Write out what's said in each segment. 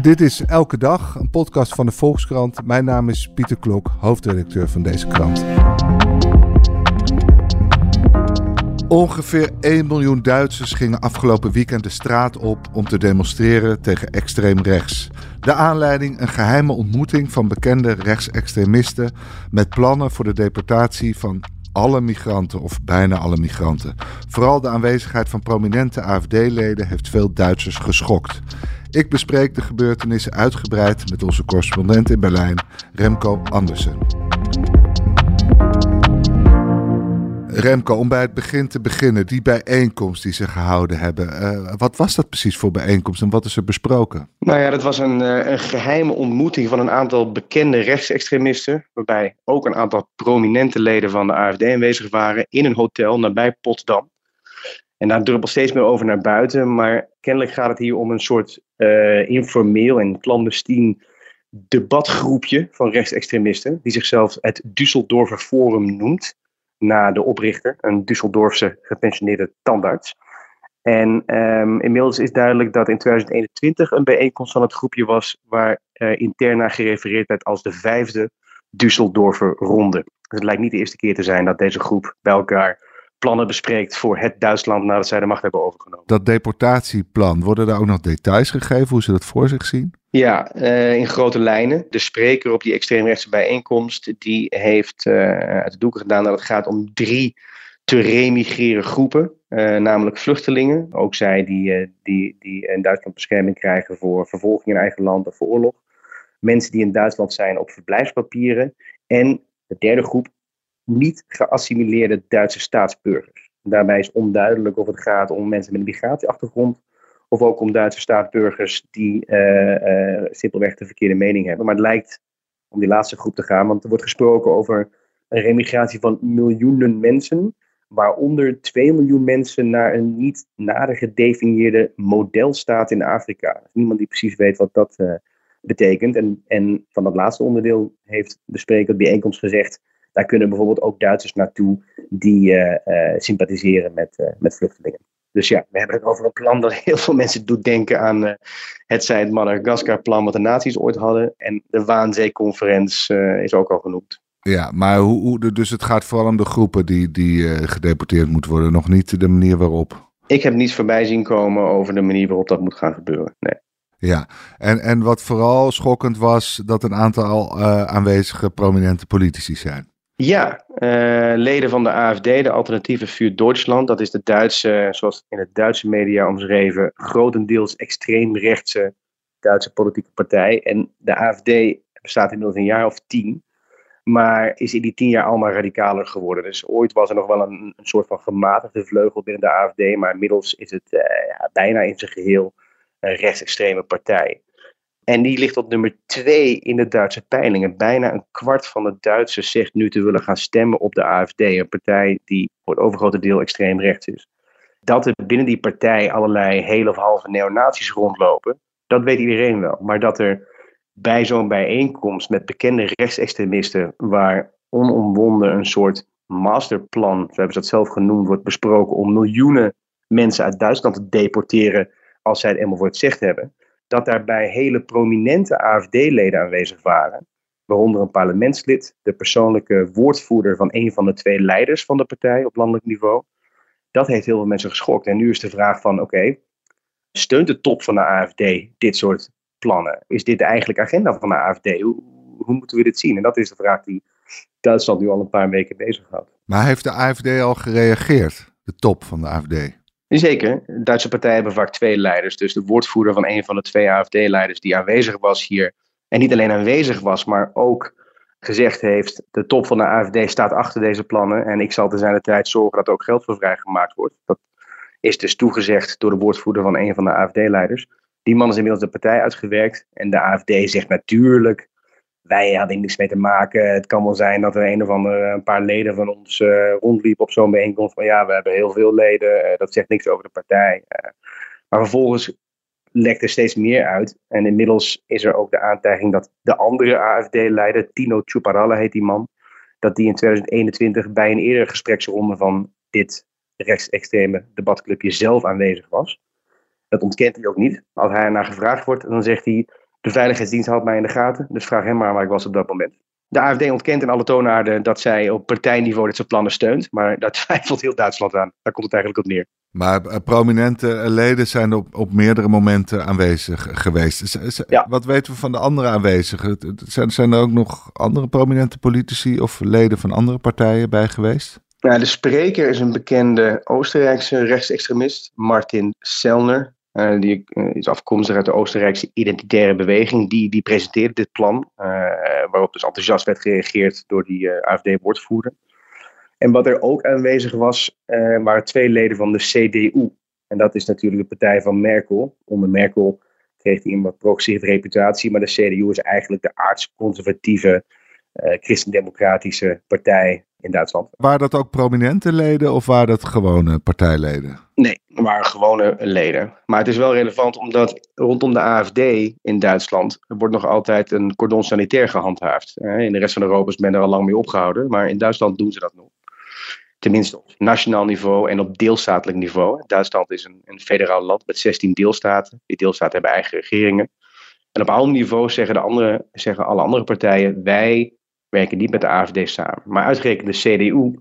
Dit is Elke Dag, een podcast van de Volkskrant. Mijn naam is Pieter Klok, hoofdredacteur van deze krant. Ongeveer 1 miljoen Duitsers gingen afgelopen weekend de straat op om te demonstreren tegen extreem rechts. De aanleiding een geheime ontmoeting van bekende rechtsextremisten met plannen voor de deportatie van alle migranten of bijna alle migranten. Vooral de aanwezigheid van prominente AFD-leden heeft veel Duitsers geschokt. Ik bespreek de gebeurtenissen uitgebreid met onze correspondent in Berlijn, Remco Andersen. Remco, om bij het begin te beginnen, die bijeenkomst die ze gehouden hebben. Uh, wat was dat precies voor bijeenkomst en wat is er besproken? Nou ja, dat was een, uh, een geheime ontmoeting van een aantal bekende rechtsextremisten. Waarbij ook een aantal prominente leden van de AFD aanwezig waren in een hotel nabij Potsdam. En daar druppelt steeds meer over naar buiten. Maar kennelijk gaat het hier om een soort uh, informeel en clandestien debatgroepje van rechtsextremisten. Die zichzelf het Düsseldorfer Forum noemt na de oprichter, een Düsseldorfse gepensioneerde tandarts. En um, inmiddels is duidelijk dat in 2021 een bijeenkomst van het groepje was waar uh, intern naar gerefereerd werd als de vijfde Düsseldorfer ronde. Dus het lijkt niet de eerste keer te zijn dat deze groep bij elkaar plannen bespreekt voor het Duitsland nadat zij de macht hebben overgenomen. Dat deportatieplan, worden daar ook nog details gegeven hoe ze dat voor zich zien? Ja, uh, in grote lijnen. De spreker op die extreemrechtse bijeenkomst die heeft uh, uit de doeken gedaan dat het gaat om drie te remigreren groepen, uh, namelijk vluchtelingen. Ook zij die, die, die in Duitsland bescherming krijgen voor vervolging in eigen land of voor oorlog. Mensen die in Duitsland zijn op verblijfspapieren. En de derde groep, niet geassimileerde Duitse staatsburgers. Daarbij is onduidelijk of het gaat om mensen met een migratieachtergrond of ook om Duitse staatsburgers die uh, uh, simpelweg de verkeerde mening hebben. Maar het lijkt om die laatste groep te gaan, want er wordt gesproken over een remigratie van miljoenen mensen, waaronder 2 miljoen mensen naar een niet nader gedefinieerde modelstaat in Afrika. niemand die precies weet wat dat uh, betekent. En, en van dat laatste onderdeel heeft de spreker bijeenkomst gezegd daar kunnen bijvoorbeeld ook Duitsers naartoe die uh, uh, sympathiseren met, uh, met vluchtelingen. Dus ja, we hebben het over een plan dat heel veel mensen doet denken aan het zij het Madagaskar-plan wat de nazi's ooit hadden. En de Waanzee-conferentie is ook al genoemd. Ja, maar hoe, hoe, dus het gaat vooral om de groepen die, die gedeporteerd moeten worden, nog niet de manier waarop? Ik heb niets voorbij zien komen over de manier waarop dat moet gaan gebeuren. Nee. Ja, en, en wat vooral schokkend was, dat een aantal aanwezige prominente politici zijn. Ja, uh, leden van de AFD, de Alternatieve Vuur Duitsland. Dat is de Duitse, zoals in het Duitse media omschreven, grotendeels extreemrechtse Duitse politieke partij. En de AFD bestaat inmiddels een jaar of tien. Maar is in die tien jaar allemaal radicaler geworden. Dus ooit was er nog wel een, een soort van gematigde vleugel binnen de AFD. Maar inmiddels is het uh, ja, bijna in zijn geheel een rechtsextreme partij. En die ligt op nummer 2 in de Duitse peilingen. Bijna een kwart van de Duitsers zegt nu te willen gaan stemmen op de AFD, een partij die voor het overgrote deel extreem rechts is. Dat er binnen die partij allerlei hele of halve neonazies rondlopen, dat weet iedereen wel. Maar dat er bij zo'n bijeenkomst met bekende rechtsextremisten, waar onomwonden een soort masterplan, zo hebben ze dat zelf genoemd, wordt besproken om miljoenen mensen uit Duitsland te deporteren als zij het eenmaal voor het zeggen hebben dat daarbij hele prominente AFD-leden aanwezig waren. Waaronder een parlementslid, de persoonlijke woordvoerder van een van de twee leiders van de partij op landelijk niveau. Dat heeft heel veel mensen geschokt. En nu is de vraag van, oké, steunt de top van de AFD dit soort plannen? Is dit de eigenlijke agenda van de AFD? Hoe, hoe moeten we dit zien? En dat is de vraag die Duitsland nu al een paar weken bezighoudt. Maar heeft de AFD al gereageerd, de top van de AFD? Zeker. Duitse partijen hebben vaak twee leiders. Dus de woordvoerder van een van de twee AFD-leiders die aanwezig was hier. En niet alleen aanwezig was, maar ook gezegd heeft: de top van de AFD staat achter deze plannen. En ik zal te zijn de tijd zorgen dat er ook geld voor vrijgemaakt wordt. Dat is dus toegezegd door de woordvoerder van een van de AFD-leiders. Die man is inmiddels de partij uitgewerkt. En de AFD zegt natuurlijk wij hadden niks mee te maken. Het kan wel zijn dat er een of andere een paar leden van ons uh, rondliepen op zo'n bijeenkomst. Van ja, we hebben heel veel leden. Uh, dat zegt niks over de partij. Maar vervolgens lekt er steeds meer uit. En inmiddels is er ook de aantijging dat de andere AFD-leider, Tino Chuparalla heet die man, dat die in 2021 bij een eerdere gespreksronde van dit rechtsextreme debatclubje zelf aanwezig was. Dat ontkent hij ook niet. Als hij ernaar gevraagd wordt, dan zegt hij De veiligheidsdienst houdt mij in de gaten, dus vraag hem maar waar ik was op dat moment. De AFD ontkent in alle toonaarden dat zij op partijniveau dit soort plannen steunt. Maar daar twijfelt heel Duitsland aan. Daar komt het eigenlijk op neer. Maar eh, prominente leden zijn op, op meerdere momenten aanwezig geweest. Ja. Wat weten we van de andere aanwezigen? Zijn, zijn er ook nog andere prominente politici of leden van andere partijen bij geweest? Ja, de spreker is een bekende Oostenrijkse rechtsextremist, Martin Sellner. Uh, die uh, is afkomstig uit de Oostenrijkse identitaire beweging. Die, die presenteerde dit plan, uh, waarop dus enthousiast werd gereageerd door die AFD-woordvoerder. En wat er ook aanwezig was, waren twee leden van de CDU. En dat is natuurlijk de partij van Merkel. Onder Merkel kreeg hij een wat progressieve reputatie, maar de CDU is eigenlijk de aardsconservatieve, christendemocratische partij in Duitsland. Waren dat ook prominente leden of waren dat gewone partijleden? Nee, waren gewone leden. Maar het is wel relevant omdat rondom de AFD in Duitsland wordt nog altijd een cordon sanitair gehandhaafd. In de rest van Europa is men er al lang mee opgehouden, maar in Duitsland doen ze dat nog. Tenminste op nationaal niveau en op deelstatelijk niveau. Duitsland is een, een federaal land met 16 deelstaten. Die deelstaten hebben eigen regeringen. En op ander niveau zeggen, de andere, zeggen alle andere partijen: wij werken niet met de AFD samen. Maar uitgerekend de CDU,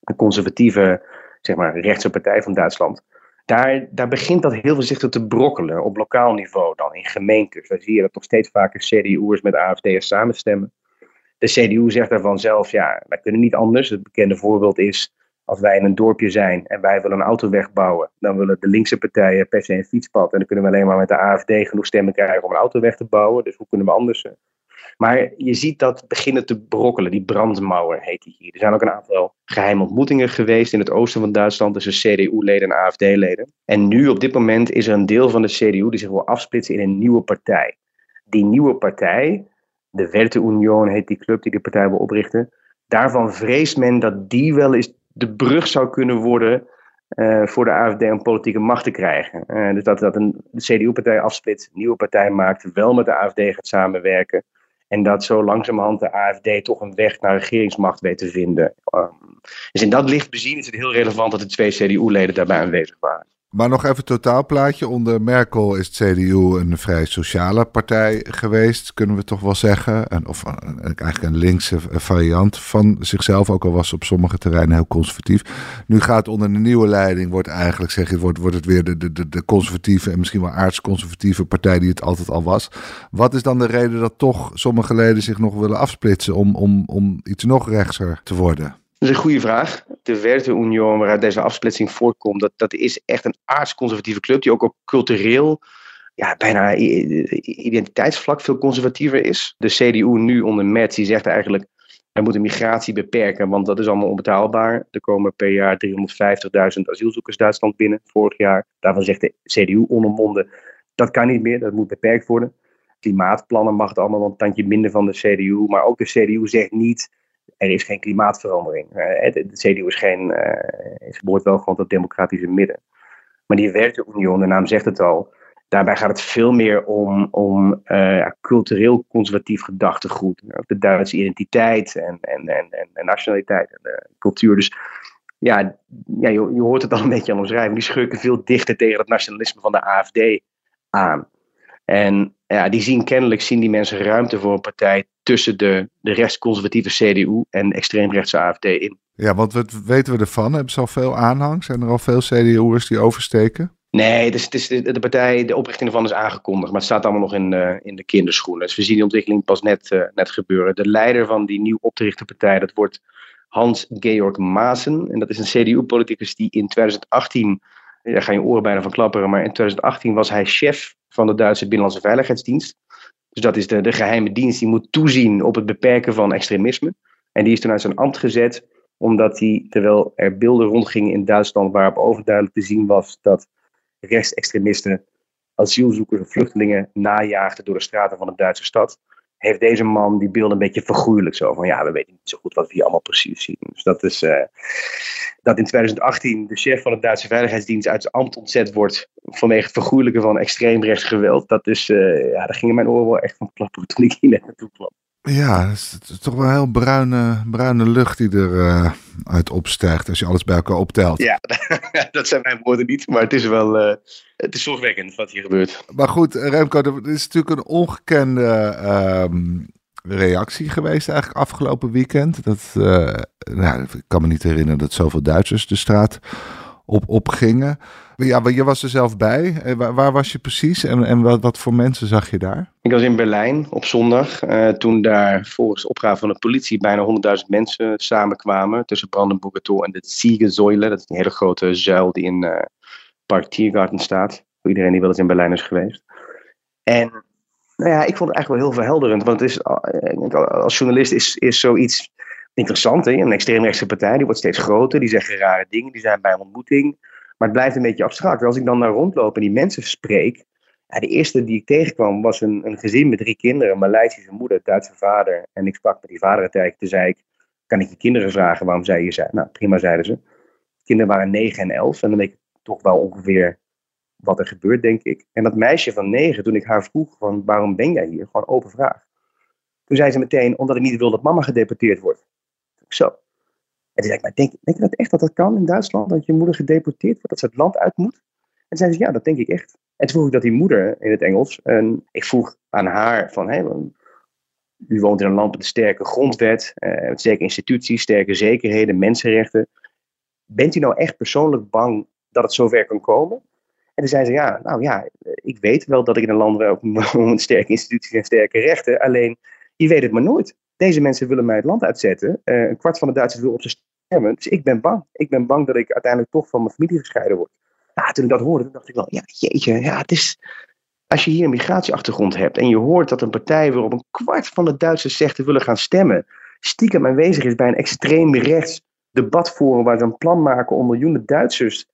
een conservatieve, zeg maar, rechtse partij van Duitsland, daar, daar begint dat heel voorzichtig te brokkelen op lokaal niveau dan, in gemeentes. Daar zie je dat nog steeds vaker CDU'ers met AFD'ers samenstemmen. De CDU zegt daarvan zelf, ja, wij kunnen niet anders. Het bekende voorbeeld is, als wij in een dorpje zijn en wij willen een autoweg bouwen, dan willen de linkse partijen per se een fietspad. En dan kunnen we alleen maar met de AFD genoeg stemmen krijgen om een autoweg te bouwen. Dus hoe kunnen we anders eh, maar je ziet dat beginnen te brokkelen. Die brandmauer heet die hier. Er zijn ook een aantal geheime ontmoetingen geweest in het oosten van Duitsland tussen CDU-leden en AFD-leden. En nu op dit moment is er een deel van de CDU die zich wil afsplitsen in een nieuwe partij. Die nieuwe partij, de Werte Union heet die club die de partij wil oprichten. Daarvan vreest men dat die wel eens de brug zou kunnen worden uh, voor de AFD om politieke macht te krijgen. Uh, dus dat, dat een CDU-partij afsplitst, een nieuwe partij maakt, wel met de AFD gaat samenwerken. En dat zo langzamerhand de AFD toch een weg naar regeringsmacht weet te vinden. Um, dus in dat licht bezien is het heel relevant dat de twee CDU-leden daarbij aanwezig waren. Maar nog even totaalplaatje. Onder Merkel is het CDU een vrij sociale partij geweest, kunnen we toch wel zeggen. En, of eigenlijk een linkse variant van zichzelf, ook al was op sommige terreinen heel conservatief. Nu gaat onder de nieuwe leiding, wordt eigenlijk, zeg wordt, wordt het weer de, de, de conservatieve en misschien wel aardsconservatieve partij die het altijd al was. Wat is dan de reden dat toch sommige leden zich nog willen afsplitsen om, om, om iets nog rechtser te worden? Dat is een goede vraag. De Werte Union, waaruit deze afsplitsing voortkomt, dat, dat is echt een aardsconservatieve club die ook op cultureel, ja, bijna identiteitsvlak veel conservatiever is. De CDU nu onder Metz, die zegt eigenlijk, wij moeten migratie beperken, want dat is allemaal onbetaalbaar. Er komen per jaar 350.000 asielzoekers Duitsland binnen, vorig jaar. Daarvan zegt de CDU onomwonden, dat kan niet meer, dat moet beperkt worden. Klimaatplannen mag het allemaal een tandje minder van de CDU, maar ook de CDU zegt niet er is geen klimaatverandering. Uh, de, CDU is geen, uh, behoort wel gewoon tot democratische midden. Maar die Werkeunie, de naam zegt het al, daarbij gaat het veel meer om, om uh, cultureel conservatief gedachtegoed. De Duitse identiteit en, en, en, en, nationaliteit en cultuur. Dus ja, ja je, je, hoort het al een beetje aan omschrijven. Die schurken veel dichter tegen het nationalisme van de AFD aan. En ja, die zien kennelijk zien die mensen ruimte voor een partij tussen de, de rechtsconservatieve CDU en extreemrechtse AFD in. Ja, want wat weten we ervan? Hebben ze al veel aanhang? Zijn er al veel CDU'ers die oversteken? Nee, is, het is de, partij, de oprichting ervan is aangekondigd, maar het staat allemaal nog in, uh, in de kinderschoenen. Dus we zien die ontwikkeling pas net, uh, net gebeuren. De leider van die nieuw op te richten partij, dat wordt Hans-Georg Maassen. En dat is een CDU-politicus die in 2018, daar gaan je oren bijna van klapperen, maar in 2018 was hij chef van de Duitse Binnenlandse Veiligheidsdienst. Dus dat is de, de geheime dienst die moet toezien op het beperken van extremisme. En die is toen uit zijn ambt gezet, omdat hij, terwijl er beelden rondgingen in Duitsland waarop overduidelijk te zien was dat rechtsextremisten asielzoekers en vluchtelingen najaagden door de straten van de Duitse stad, heeft deze man die beelden een beetje vergoeilijk. Zo van ja, we weten niet zo goed wat we hier allemaal precies zien. Dus dat is uh, dat in 2018 de chef van de Duitse Veiligheidsdienst uit zijn ambt ontzet wordt vanwege het vergoeilijken van extreemrechts geweld. Dat is, uh, ja, daar gingen mijn oren wel echt van klappen toen ik hier naartoe kwam. Ja, het is toch wel een heel bruine, bruine lucht die er uh, uit opstijgt als je alles bij elkaar optelt. Ja, dat zijn mijn woorden niet, maar het is wel uh, het is zorgwekkend wat hier gebeurt. Maar goed, Remco, er is natuurlijk een ongekende um, reactie geweest eigenlijk afgelopen weekend. Dat, uh, nou, ik kan me niet herinneren dat zoveel Duitsers de straat op, op gingen. Ja, je was er zelf bij. Eh, waar, waar was je precies en, en wat, wat, voor mensen zag je daar? Ik was in Berlijn op zondag. Uh, toen daar volgens opgave van de politie bijna 100.000 mensen samenkwamen. Tussen Brandenburger Tor en de Ziegesäule. Dat is een hele grote zuil die in uh, Park Tiergarten staat. Voor iedereen die wel eens in Berlijn is geweest. En nou ja, ik vond het eigenlijk wel heel verhelderend. Want het is, als journalist is, is zoiets interessant. Hè? Een extreemrechtse partij die wordt steeds groter. Die zeggen rare dingen. Die zijn bij een ontmoeting. Maar het blijft een beetje abstract. Als ik dan naar rondloop en die mensen spreek. Ja, de eerste die ik tegenkwam was een, een gezin met drie kinderen. Maleisische moeder, Duitse vader. En ik sprak met die vader een tijdje. Toen zei ik, kan ik je kinderen vragen waarom zij hier zijn? Nou, prima, zeiden ze. De kinderen waren negen en elf. En dan weet ik toch wel ongeveer wat er gebeurt, denk ik. En dat meisje van negen, toen ik haar vroeg van waarom ben jij hier? Gewoon open vraag. Toen zei ze meteen, omdat ik niet wil dat mama gedeporteerd wordt. Zo. En toen zei ik, maar denk, denk je dat echt dat dat kan in Duitsland? Dat je moeder gedeporteerd wordt, dat ze het land uit moet? En zei ze, ja, dat denk ik echt. En toen vroeg ik dat die moeder in het Engels, en ik vroeg aan haar van, hé, u woont in een land met een sterke grondwet, eh, sterke instituties, sterke zekerheden, mensenrechten. Bent u nou echt persoonlijk bang dat het zover kan komen? En toen zei ze, ja, nou ja, ik weet wel dat ik in een land woon met sterke instituties en sterke rechten, alleen je weet het maar nooit. Deze mensen willen mij het land uitzetten. Uh, een kwart van de Duitsers wil op ze Dus ik ben bang. Ik ben bang dat ik uiteindelijk toch van mijn familie gescheiden word. Nou, toen ik dat hoorde, dacht ik wel, ja, jeetje, ja, het is... Als je hier een migratieachtergrond hebt en je hoort dat een partij waarop een kwart van de Duitsers zegt te willen gaan stemmen, stiekem aanwezig is bij een extreem rechts debatforum waar ze een plan maken om miljoenen Duitsers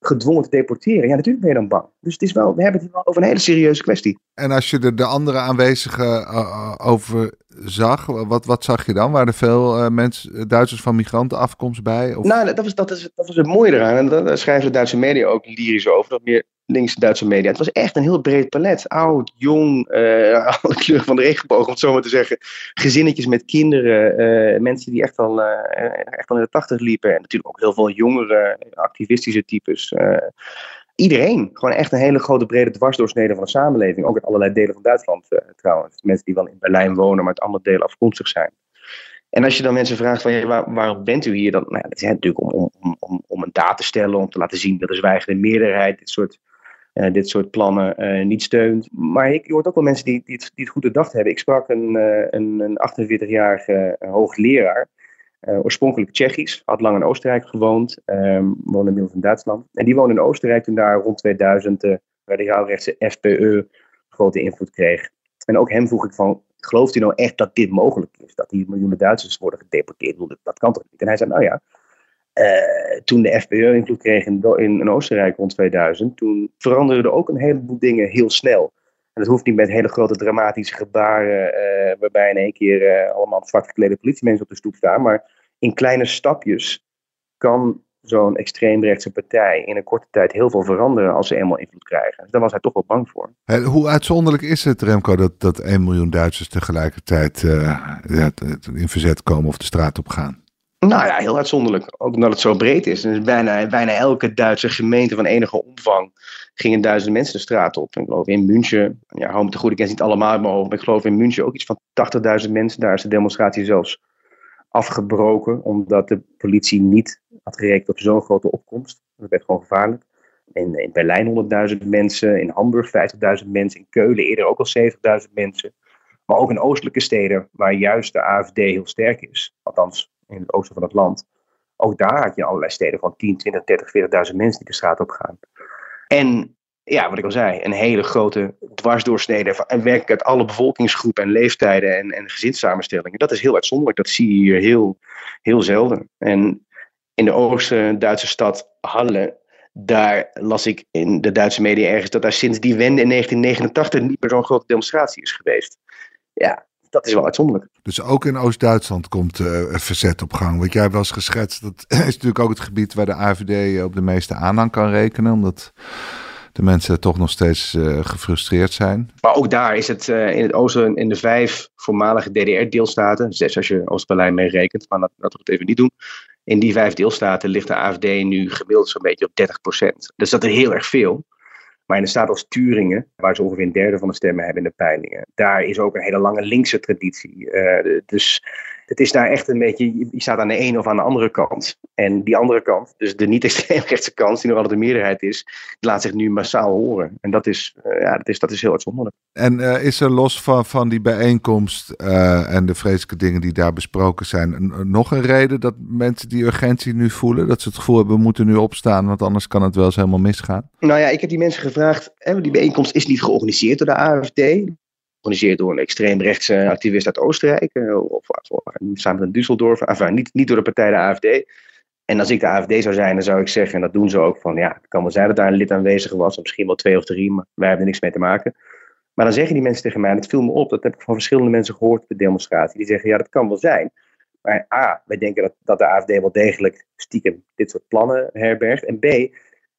gedwongen te deporteren. Ja, natuurlijk ben je dan bang. Dus het is wel, we hebben het hier wel over een hele serieuze kwestie. En als je de, de andere aanwezigen uh, over zag, wat, wat zag je dan? Waren er veel uh, mensen, Duitsers van migrantenafkomst bij? Of? Nou, dat was, dat, is, dat was het mooie eraan. En daar schrijven de Duitse media ook lyrisch over. Dat meer linkse Duitse media. Het was echt een heel breed palet. Oud, jong, uh, alle kleuren van de regenboog, om het zo maar te zeggen. Gezinnetjes met kinderen, uh, mensen die echt al, uh, echt al in de tachtig liepen. En natuurlijk ook heel veel jongere, activistische types. iedereen. Gewoon echt een hele grote brede dwarsdoorsnede van de samenleving. Ook uit allerlei delen van Duitsland trouwens. Mensen die wel in Berlijn wonen, maar uit andere delen afkomstig zijn. En als je dan mensen vraagt van ja, waar, waarom bent u hier? Dan, nou dat is natuurlijk om, om, om, om een daad te stellen, om te laten zien dat de zwijgende meerderheid dit soort uh, dit soort plannen uh, niet steunt. Maar ik, je hoort ook wel mensen die, die, het, die het goed gedacht hebben. Ik sprak een, uh, een, een 48-jarige hoogleraar, oorspronkelijk Tsjechisch, had lang in Oostenrijk gewoond, um, woonde inmiddels in Duitsland. En die woonde in Oostenrijk toen daar rond 2000 de radicaalrechtse FPE grote invloed kreeg. En ook hem vroeg ik van, gelooft u nou echt dat dit mogelijk is? Dat die miljoenen Duitsers worden gedeporteerd? Dat kan toch niet? En hij zei, nou ja, uh, toen de FPÖ invloed kreeg in, in, Oostenrijk rond 2000, toen veranderden er ook een heleboel dingen heel snel. En dat hoeft niet met hele grote dramatische gebaren, uh, waarbij in één keer uh, allemaal zwart geklede politiemensen op de stoep staan. Maar in kleine stapjes kan zo'n extreemrechtse partij in een korte tijd heel veel veranderen als ze eenmaal invloed krijgen. Dus daar was hij toch wel bang voor. hoe uitzonderlijk is het, Remco, dat, dat 1 miljoen Duitsers tegelijkertijd in verzet komen of de straat op gaan? Nou ja, heel uitzonderlijk. Ook omdat het zo breed is. Dus bijna, bijna elke Duitse gemeente van enige omvang gingen duizenden mensen de straat op. Ik geloof in München, ja, hou me te goed, ik ken niet allemaal maar ik geloof in München ook iets van 80.000 mensen. Daar is de demonstratie zelfs afgebroken, omdat de politie niet had gerekend op zo'n grote opkomst. Dat werd gewoon gevaarlijk. In, in Berlijn 100.000 mensen, in Hamburg 50.000 mensen, in Keulen eerder ook al 70.000 mensen. Maar ook in oostelijke steden, waar juist de AFD heel sterk is. Althans, in het oosten van het land. Ook daar had je allerlei steden van 10, 20, 30, 40.000 mensen die de straat op gaan. En ja, wat ik al zei, een hele grote dwarsdoorsnede van, en werkelijk uit alle bevolkingsgroepen en leeftijden en, en gezinssamenstellingen. Dat is heel uitzonderlijk. Dat zie je hier heel, heel zelden. En in de Oost-Duitse stad Halle, daar las ik in de Duitse media ergens dat daar sinds die wende in 1989 niet meer zo'n grote demonstratie is geweest. Ja, dat is wel uitzonderlijk. Dus ook in Oost-Duitsland komt uh, verzet op gang. Wat jij hebt wel eens geschetst, dat is natuurlijk ook het gebied waar de AVD op de meeste aanhang kan rekenen. Omdat de mensen toch nog steeds uh, gefrustreerd zijn. Maar ook daar is het uh, in het oosten, in de vijf voormalige DDR-deelstaten, zes als je Oost-Berlijn meerekent, maar dat, dat we het even niet doen. In die vijf deelstaten ligt de AFD nu gemiddeld zo'n beetje op 30%. Dus dat is heel erg veel. Maar in een staat als Turingen, waar ze ongeveer een derde van de stemmen hebben in de peilingen, daar is ook een hele lange linkse traditie. Uh, dus het is daar echt een beetje, je staat aan de ene of aan de andere kant. En die andere kant, dus de niet-extreemrechtse kant, die nog altijd de meerderheid is, laat zich nu massaal horen. En dat is, uh, ja, dat is, dat is heel uitzonderlijk. En uh, is er los van, van die bijeenkomst uh, en de vreselijke dingen die daar besproken zijn, nog een reden dat mensen die urgentie nu voelen? Dat ze het gevoel hebben, we moeten nu opstaan, want anders kan het wel eens helemaal misgaan? Nou ja, ik heb die mensen gevraagd, hè, die bijeenkomst is niet georganiseerd door de AFD georganiseerd door een extreemrechtse activist uit Oostenrijk, eh, of, samen met Düsseldorf, enfin, niet, niet door de partij de AFD. En als ik de AFD zou zijn, dan zou ik zeggen, en dat doen ze ook, van ja, het kan wel zijn dat daar een lid aanwezig was, of misschien wel twee of drie, maar wij hebben er niks mee te maken. Maar dan zeggen die mensen tegen mij, en het viel me op, dat heb ik van verschillende mensen gehoord op de demonstratie, die zeggen, ja, dat kan wel zijn. Maar A, wij denken dat, dat de AFD wel degelijk stiekem dit soort plannen herbergt. En B,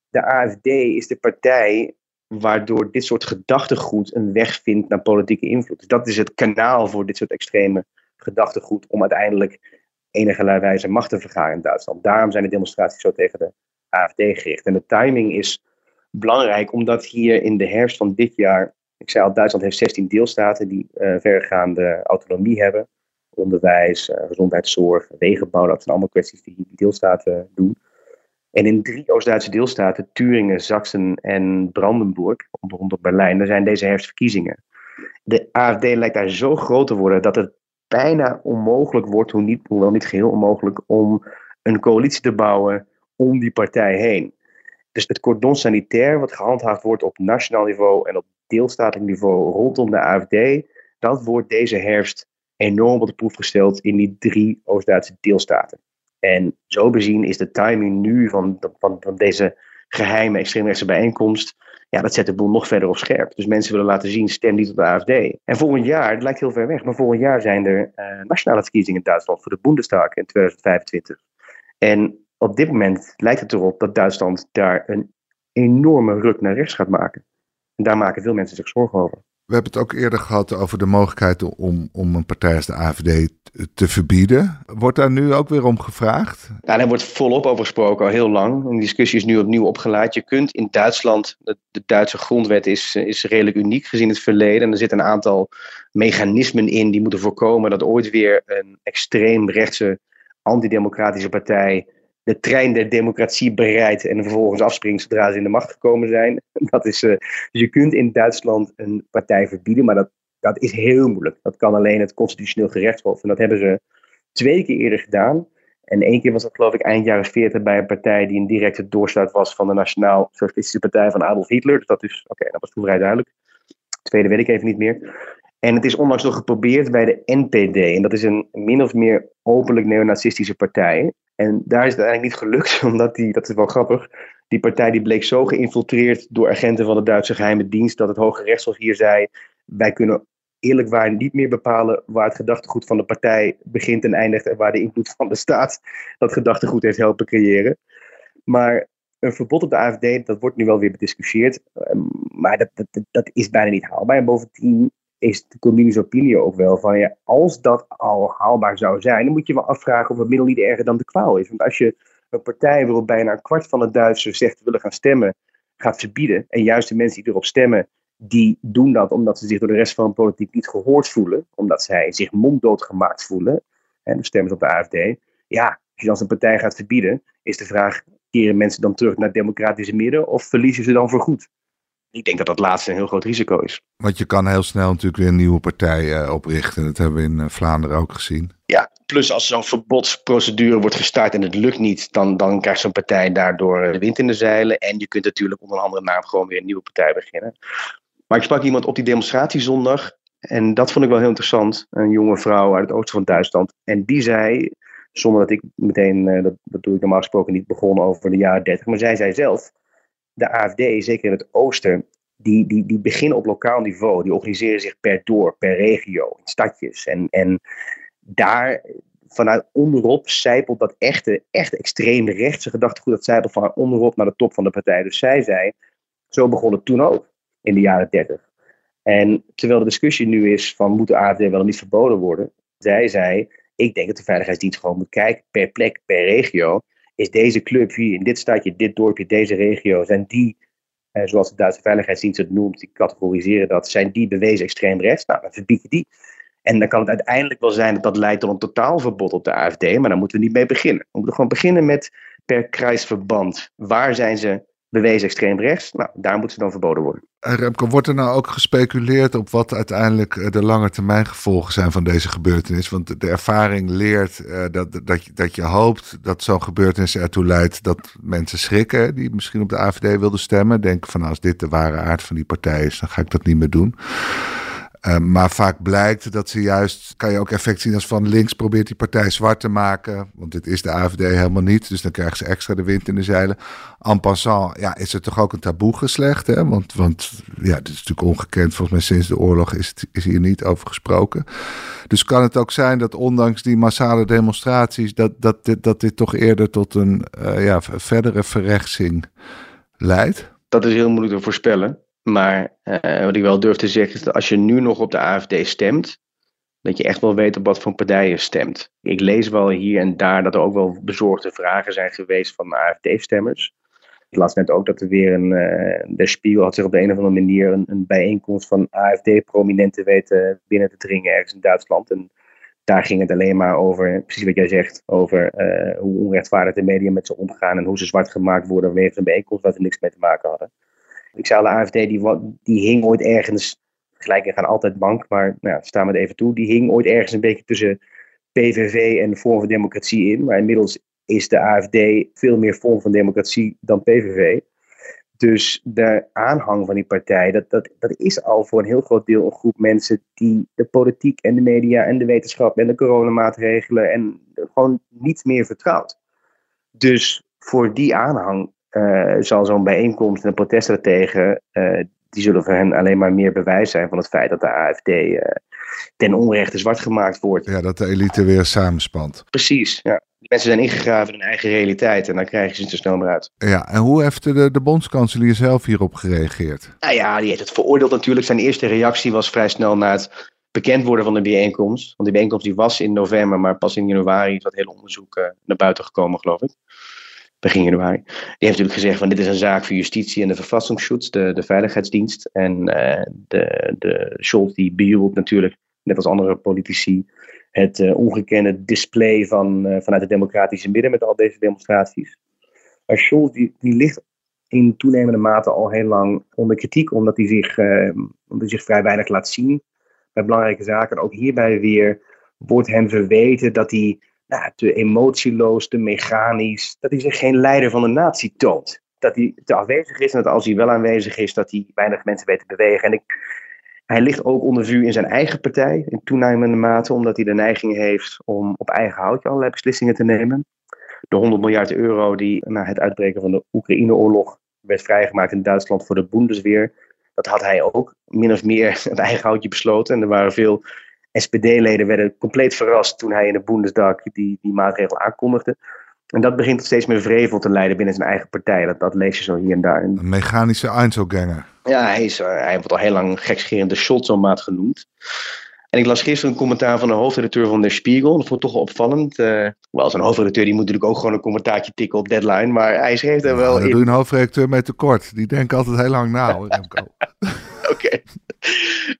de AFD is de partij waardoor dit soort gedachtegoed een weg vindt naar politieke invloed. Dus dat is het kanaal voor dit soort extreme gedachtegoed om uiteindelijk enige wijze macht te vergaren in Duitsland. Daarom zijn de demonstraties zo tegen de AFD gericht. En de timing is belangrijk omdat hier in de herfst van dit jaar, ik zei al, Duitsland heeft 16 deelstaten die uh, verregaande autonomie hebben. Onderwijs, uh, gezondheidszorg, wegenbouw, dat zijn allemaal kwesties die die deelstaten doen. En in drie Oost-Duitse deelstaten, Turingen, Sachsen en Brandenburg, rondom Berlijn, daar zijn deze herfstverkiezingen. De AFD lijkt daar zo groot te worden dat het bijna onmogelijk wordt, hoe niet, hoewel niet geheel onmogelijk, om een coalitie te bouwen om die partij heen. Dus het cordon sanitair, wat gehandhaafd wordt op nationaal niveau en op deelstatelijk niveau rondom de AFD, dat wordt deze herfst enorm op de proef gesteld in die drie Oost-Duitse deelstaten. En zo bezien is de timing nu van, van, van deze geheime extreemrechtse bijeenkomst, ja, dat zet de boel nog verder op scherp. Dus mensen willen laten zien, stem niet op de AFD. En volgend jaar, het lijkt heel ver weg, maar volgend jaar zijn er uh, nationale verkiezingen in Duitsland voor de Bundestag in 2025. En op dit moment lijkt het erop dat Duitsland daar een enorme ruk naar rechts gaat maken. En daar maken veel mensen zich zorgen over. We hebben het ook eerder gehad over de mogelijkheid om, om een partij als de AVD te verbieden. Wordt daar nu ook weer om gevraagd? Ja, daar wordt volop over gesproken al heel lang. De discussie is nu opnieuw opgeleid. Je kunt in Duitsland, de, Duitse grondwet is, is redelijk uniek gezien het verleden. En er zitten een aantal mechanismen in die moeten voorkomen dat ooit weer een extreem rechtse antidemocratische partij de trein der democratie bereidt en vervolgens afspringt zodra ze in de macht gekomen zijn. Dat is, uh, dus je kunt in Duitsland een partij verbieden, maar dat, dat is heel moeilijk. Dat kan alleen het constitutioneel gerechtshof. En dat hebben ze twee keer eerder gedaan. En één keer was dat geloof ik eind jaren 40 bij een partij die een directe doorstaat was van de Nationaal Socialistische Partij van Adolf Hitler. Dus dat is, oké, dat was toen vrij duidelijk. tweede weet ik even niet meer. En het is onlangs nog geprobeerd bij de NPD. En dat is een min of meer openlijk neonazistische partij. En daar is het eigenlijk niet gelukt, omdat die, dat is wel grappig, die partij die bleek zo geïnfiltreerd door agenten van de Duitse geheime dienst dat het Hoge Rechtshof hier zei, wij kunnen eerlijk waar niet meer bepalen waar het gedachtegoed van de partij begint en eindigt en waar de invloed van de staat dat gedachtegoed heeft helpen creëren. Maar een verbod op de AFD, dat wordt nu wel weer bediscussieerd, ehm, maar dat, dat, dat is bijna niet haalbaar. En bovendien is de communische opinie ook wel van ja, als dat al haalbaar zou zijn, dan moet je wel afvragen of het middel niet erger dan de kwaal is. Want als je een partij waarop bijna een kwart van de Duitsers zegt willen gaan stemmen, gaat verbieden, en juist de mensen die erop stemmen, die doen dat omdat ze zich door de rest van de politiek niet gehoord voelen, omdat zij zich monddood gemaakt voelen, en dan stemmen ze op de AFD. Ja, als je dan een partij gaat verbieden, is de vraag, keren mensen dan terug naar democratische midden of verliezen ze dan voorgoed? Ik denk dat dat laatste een heel groot risico is. Want je kan heel snel natuurlijk weer een nieuwe partij uh, oprichten. Dat hebben we in uh, Vlaanderen ook gezien. Ja, plus als zo'n verbodsprocedure wordt gestart en het lukt niet, dan, dan krijgt zo'n partij daardoor eh, de wind in de zeilen. En je kunt natuurlijk onder een andere naam gewoon weer een nieuwe partij beginnen. Maar ik sprak iemand op die demonstratie zondag. En dat vond ik wel heel interessant. Een jonge vrouw uit het oosten van Duitsland. En die zei, zonder dat ik meteen, dat, dat doe ik normaal gesproken niet, begon over de jaren 30. Maar zij zei zelf, de AFD, zeker in het oosten, die, die, die beginnen op lokaal niveau. Die organiseren zich per dorp, per regio, in stadjes. En, en daar vanuit onderop zijpelt dat echte, echte extreme rechtse gedachtegoed. Dat zijpelt van onderop naar de top van de partij. Dus zij zei, Zo begon het toen ook, in de jaren 30. En terwijl de discussie nu is van moet de AFD wel niet verboden worden, zij zei, ik denk dat de Veiligheidsdienst gewoon moet kijken per plek, per regio. Is deze club hier in dit stadje, dit dorpje, deze regio, zijn die, eh, zoals de Duitse Veiligheidsdienst het noemt, die categoriseren dat, zijn die bewezen extreem rechts? Nou, dan verbied je die. En dan kan het uiteindelijk wel zijn dat dat leidt tot een totaalverbod op de AFD, maar dan moeten we niet mee beginnen. We moeten gewoon beginnen met per kruisverband. Waar zijn ze bewezen extreem rechts? Nou, daar moeten ze dan verboden worden. Remco, wordt er nou ook gespeculeerd op wat uiteindelijk eh, de lange termijn gevolgen zijn van deze gebeurtenis? Want de ervaring leert uh, dat, dat, je, dat je hoopt dat zo'n gebeurtenis ertoe leidt dat mensen schrikken die misschien op de AVD wilden stemmen. Denken van nou, als dit de ware aard van die partij is, dan ga ik dat niet meer doen. Uh, maar vaak blijkt dat ze juist, kan je ook effect zien als van links probeert die partij zwart te maken. Want dit is de AFD helemaal niet. Dus dan krijgen ze extra de wind in de zeilen. En passant, ja, is het toch ook een taboe geslecht. Hè? Want, want ja, dit is natuurlijk ongekend. Volgens mij sinds de oorlog is, het, is hier niet over gesproken. Dus kan het ook zijn dat ondanks die massale demonstraties, dat, dat, dit, dat dit toch eerder tot een uh, ja, verdere verrechtsing leidt? Dat is heel moeilijk te voorspellen. Maar uh, wat ik wel durf te zeggen is dat als je nu nog op de AFD stemt, dat je echt wel weet op wat voor partij je stemt. Ik lees wel hier en daar dat er ook wel bezorgde vragen zijn geweest van AFD-stemmers. Ik las net ook dat er weer een. Uh, de Spiegel had zich op de een of andere manier een, een bijeenkomst van AFD-prominenten weten binnen te dringen ergens in Duitsland. En daar ging het alleen maar over, precies wat jij zegt, over uh, hoe onrechtvaardig de media met ze omgaan en hoe ze zwart gemaakt worden vanwege een bijeenkomst waar ze niks mee te maken hadden. Ik al, de AFD die, die hing ooit ergens, gelijk gaan altijd bank, maar nou, staan we het even toe, die hing ooit ergens een beetje tussen PVV en Vorm van Democratie in. Maar inmiddels is de AFD veel meer Vorm van Democratie dan PVV. Dus de aanhang van die partij, dat, dat, dat is al voor een heel groot deel een groep mensen die de politiek en de media en de wetenschap en de coronamaatregelen en gewoon niet meer vertrouwt. Dus voor die aanhang zal zo'n bijeenkomst en protesten tegen, uh, die zullen voor hen alleen maar meer bewijs zijn van het feit dat de AFD eh, ten onrechte zwart gemaakt wordt. Ja, dat de elite weer samenspant. Precies, ja. Die mensen zijn ingegraven in hun eigen realiteit en dan krijgen ze het te snel meer uit. Ja, en hoe heeft de, de bondskanselier zelf hierop gereageerd? Nou ja, die heeft het veroordeeld natuurlijk. Zijn eerste reactie was vrij snel na het bekend worden van de bijeenkomst. Want die bijeenkomst die was in november, maar pas in januari is dat hele onderzoek naar buiten gekomen, geloof ik begin januari. Die heeft natuurlijk gezegd van dit is een zaak voor justitie en de verfassingsschutz, de, de veiligheidsdienst. En uh, de, de Scholz die bejubelt natuurlijk, net als andere politici, het uh, ongekende display van, uh, vanuit het democratische midden met al deze demonstraties. Maar Scholz die, ligt in toenemende mate al heel lang onder kritiek, omdat hij zich, omdat hij zich vrij weinig laat zien bij belangrijke zaken. En ook hierbij weer wordt hem verweten dat hij nou, te emotieloos, te mechanisch. Dat hij zich geen leider van de natie toont. Dat hij te afwezig is en dat als hij wel aanwezig is, dat hij weinig mensen weet te bewegen. En ik, hij ligt ook onder vuur in zijn eigen partij, in toenemende mate, omdat hij de neiging heeft om op eigen houtje allerlei beslissingen te nemen. De 100 miljard euro die na het uitbreken van de Oekraïne-oorlog werd vrijgemaakt in Duitsland voor de Bundesweer. Dat had hij ook min of meer het eigen houtje besloten. En er waren veel SPD-leden werden compleet verrast toen hij in de Bundesdag die, die maatregel aankondigde. En dat begint steeds meer vrevel te leiden binnen zijn eigen partij. Dat, dat lees je zo hier en daar. Een mechanische Einzelganger. Ja, hij, is, hij wordt al heel lang gekscherend de Scholzomaat genoemd. En ik las gisteren een commentaar van de hoofdredacteur van Der Spiegel. Dat vond ik toch wel opvallend. Uh, wel, zo'n hoofdredacteur die moet natuurlijk ook gewoon een commentaartje tikken op deadline. Maar hij schreef er wel in. doe een hoofdredacteur mee tekort. Die denken altijd heel lang na. Oké.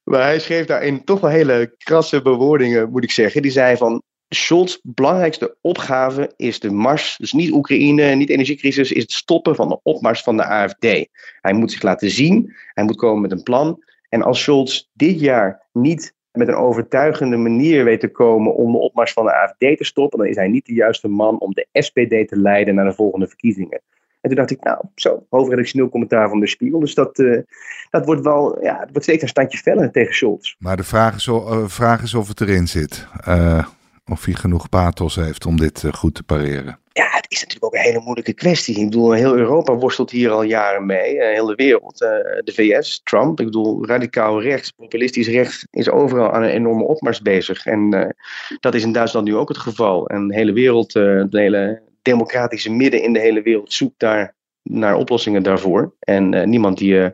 Maar hij schreef daarin toch wel hele krasse bewoordingen, moet ik zeggen. Die zei van, Scholz' belangrijkste opgave is de mars, dus niet Oekraïne, niet energiecrisis, is het stoppen van de opmars van de AFD. Hij moet zich laten zien, hij moet komen met een plan. En als Scholz dit jaar niet met een overtuigende manier weet te komen om de opmars van de AFD te stoppen, dan is hij niet de juiste man om de SPD te leiden naar de volgende verkiezingen. En toen dacht ik, nou, zo, hoofdredactioneel commentaar van de Spiegel. Dus dat, uh, dat wordt wel, ja, het wordt steeds een standje feller tegen Scholz. Maar de vraag is, uh, vraag is of het erin zit. Uh, of hij genoeg pathos heeft om dit goed te pareren. Ja, het is natuurlijk ook een hele moeilijke kwestie. Ik bedoel, heel Europa worstelt hier al jaren mee. heel de wereld. de VS, Trump. Ik bedoel, radicaal rechts, populistisch rechts is overal aan een enorme opmars bezig. En dat is in Duitsland nu ook het geval. En de hele wereld, de hele democratische midden in de hele wereld zoekt daar naar oplossingen daarvoor. En uh, niemand, die, uh,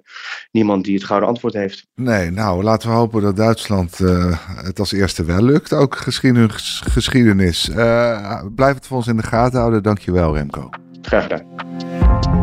niemand die het gouden antwoord heeft. Nee, nou laten we hopen dat Duitsland uh, het als eerste wel lukt. Ook geschiedenis. geschiedenis. blijf het voor ons in de gaten houden. Dankjewel Remco. Graag gedaan.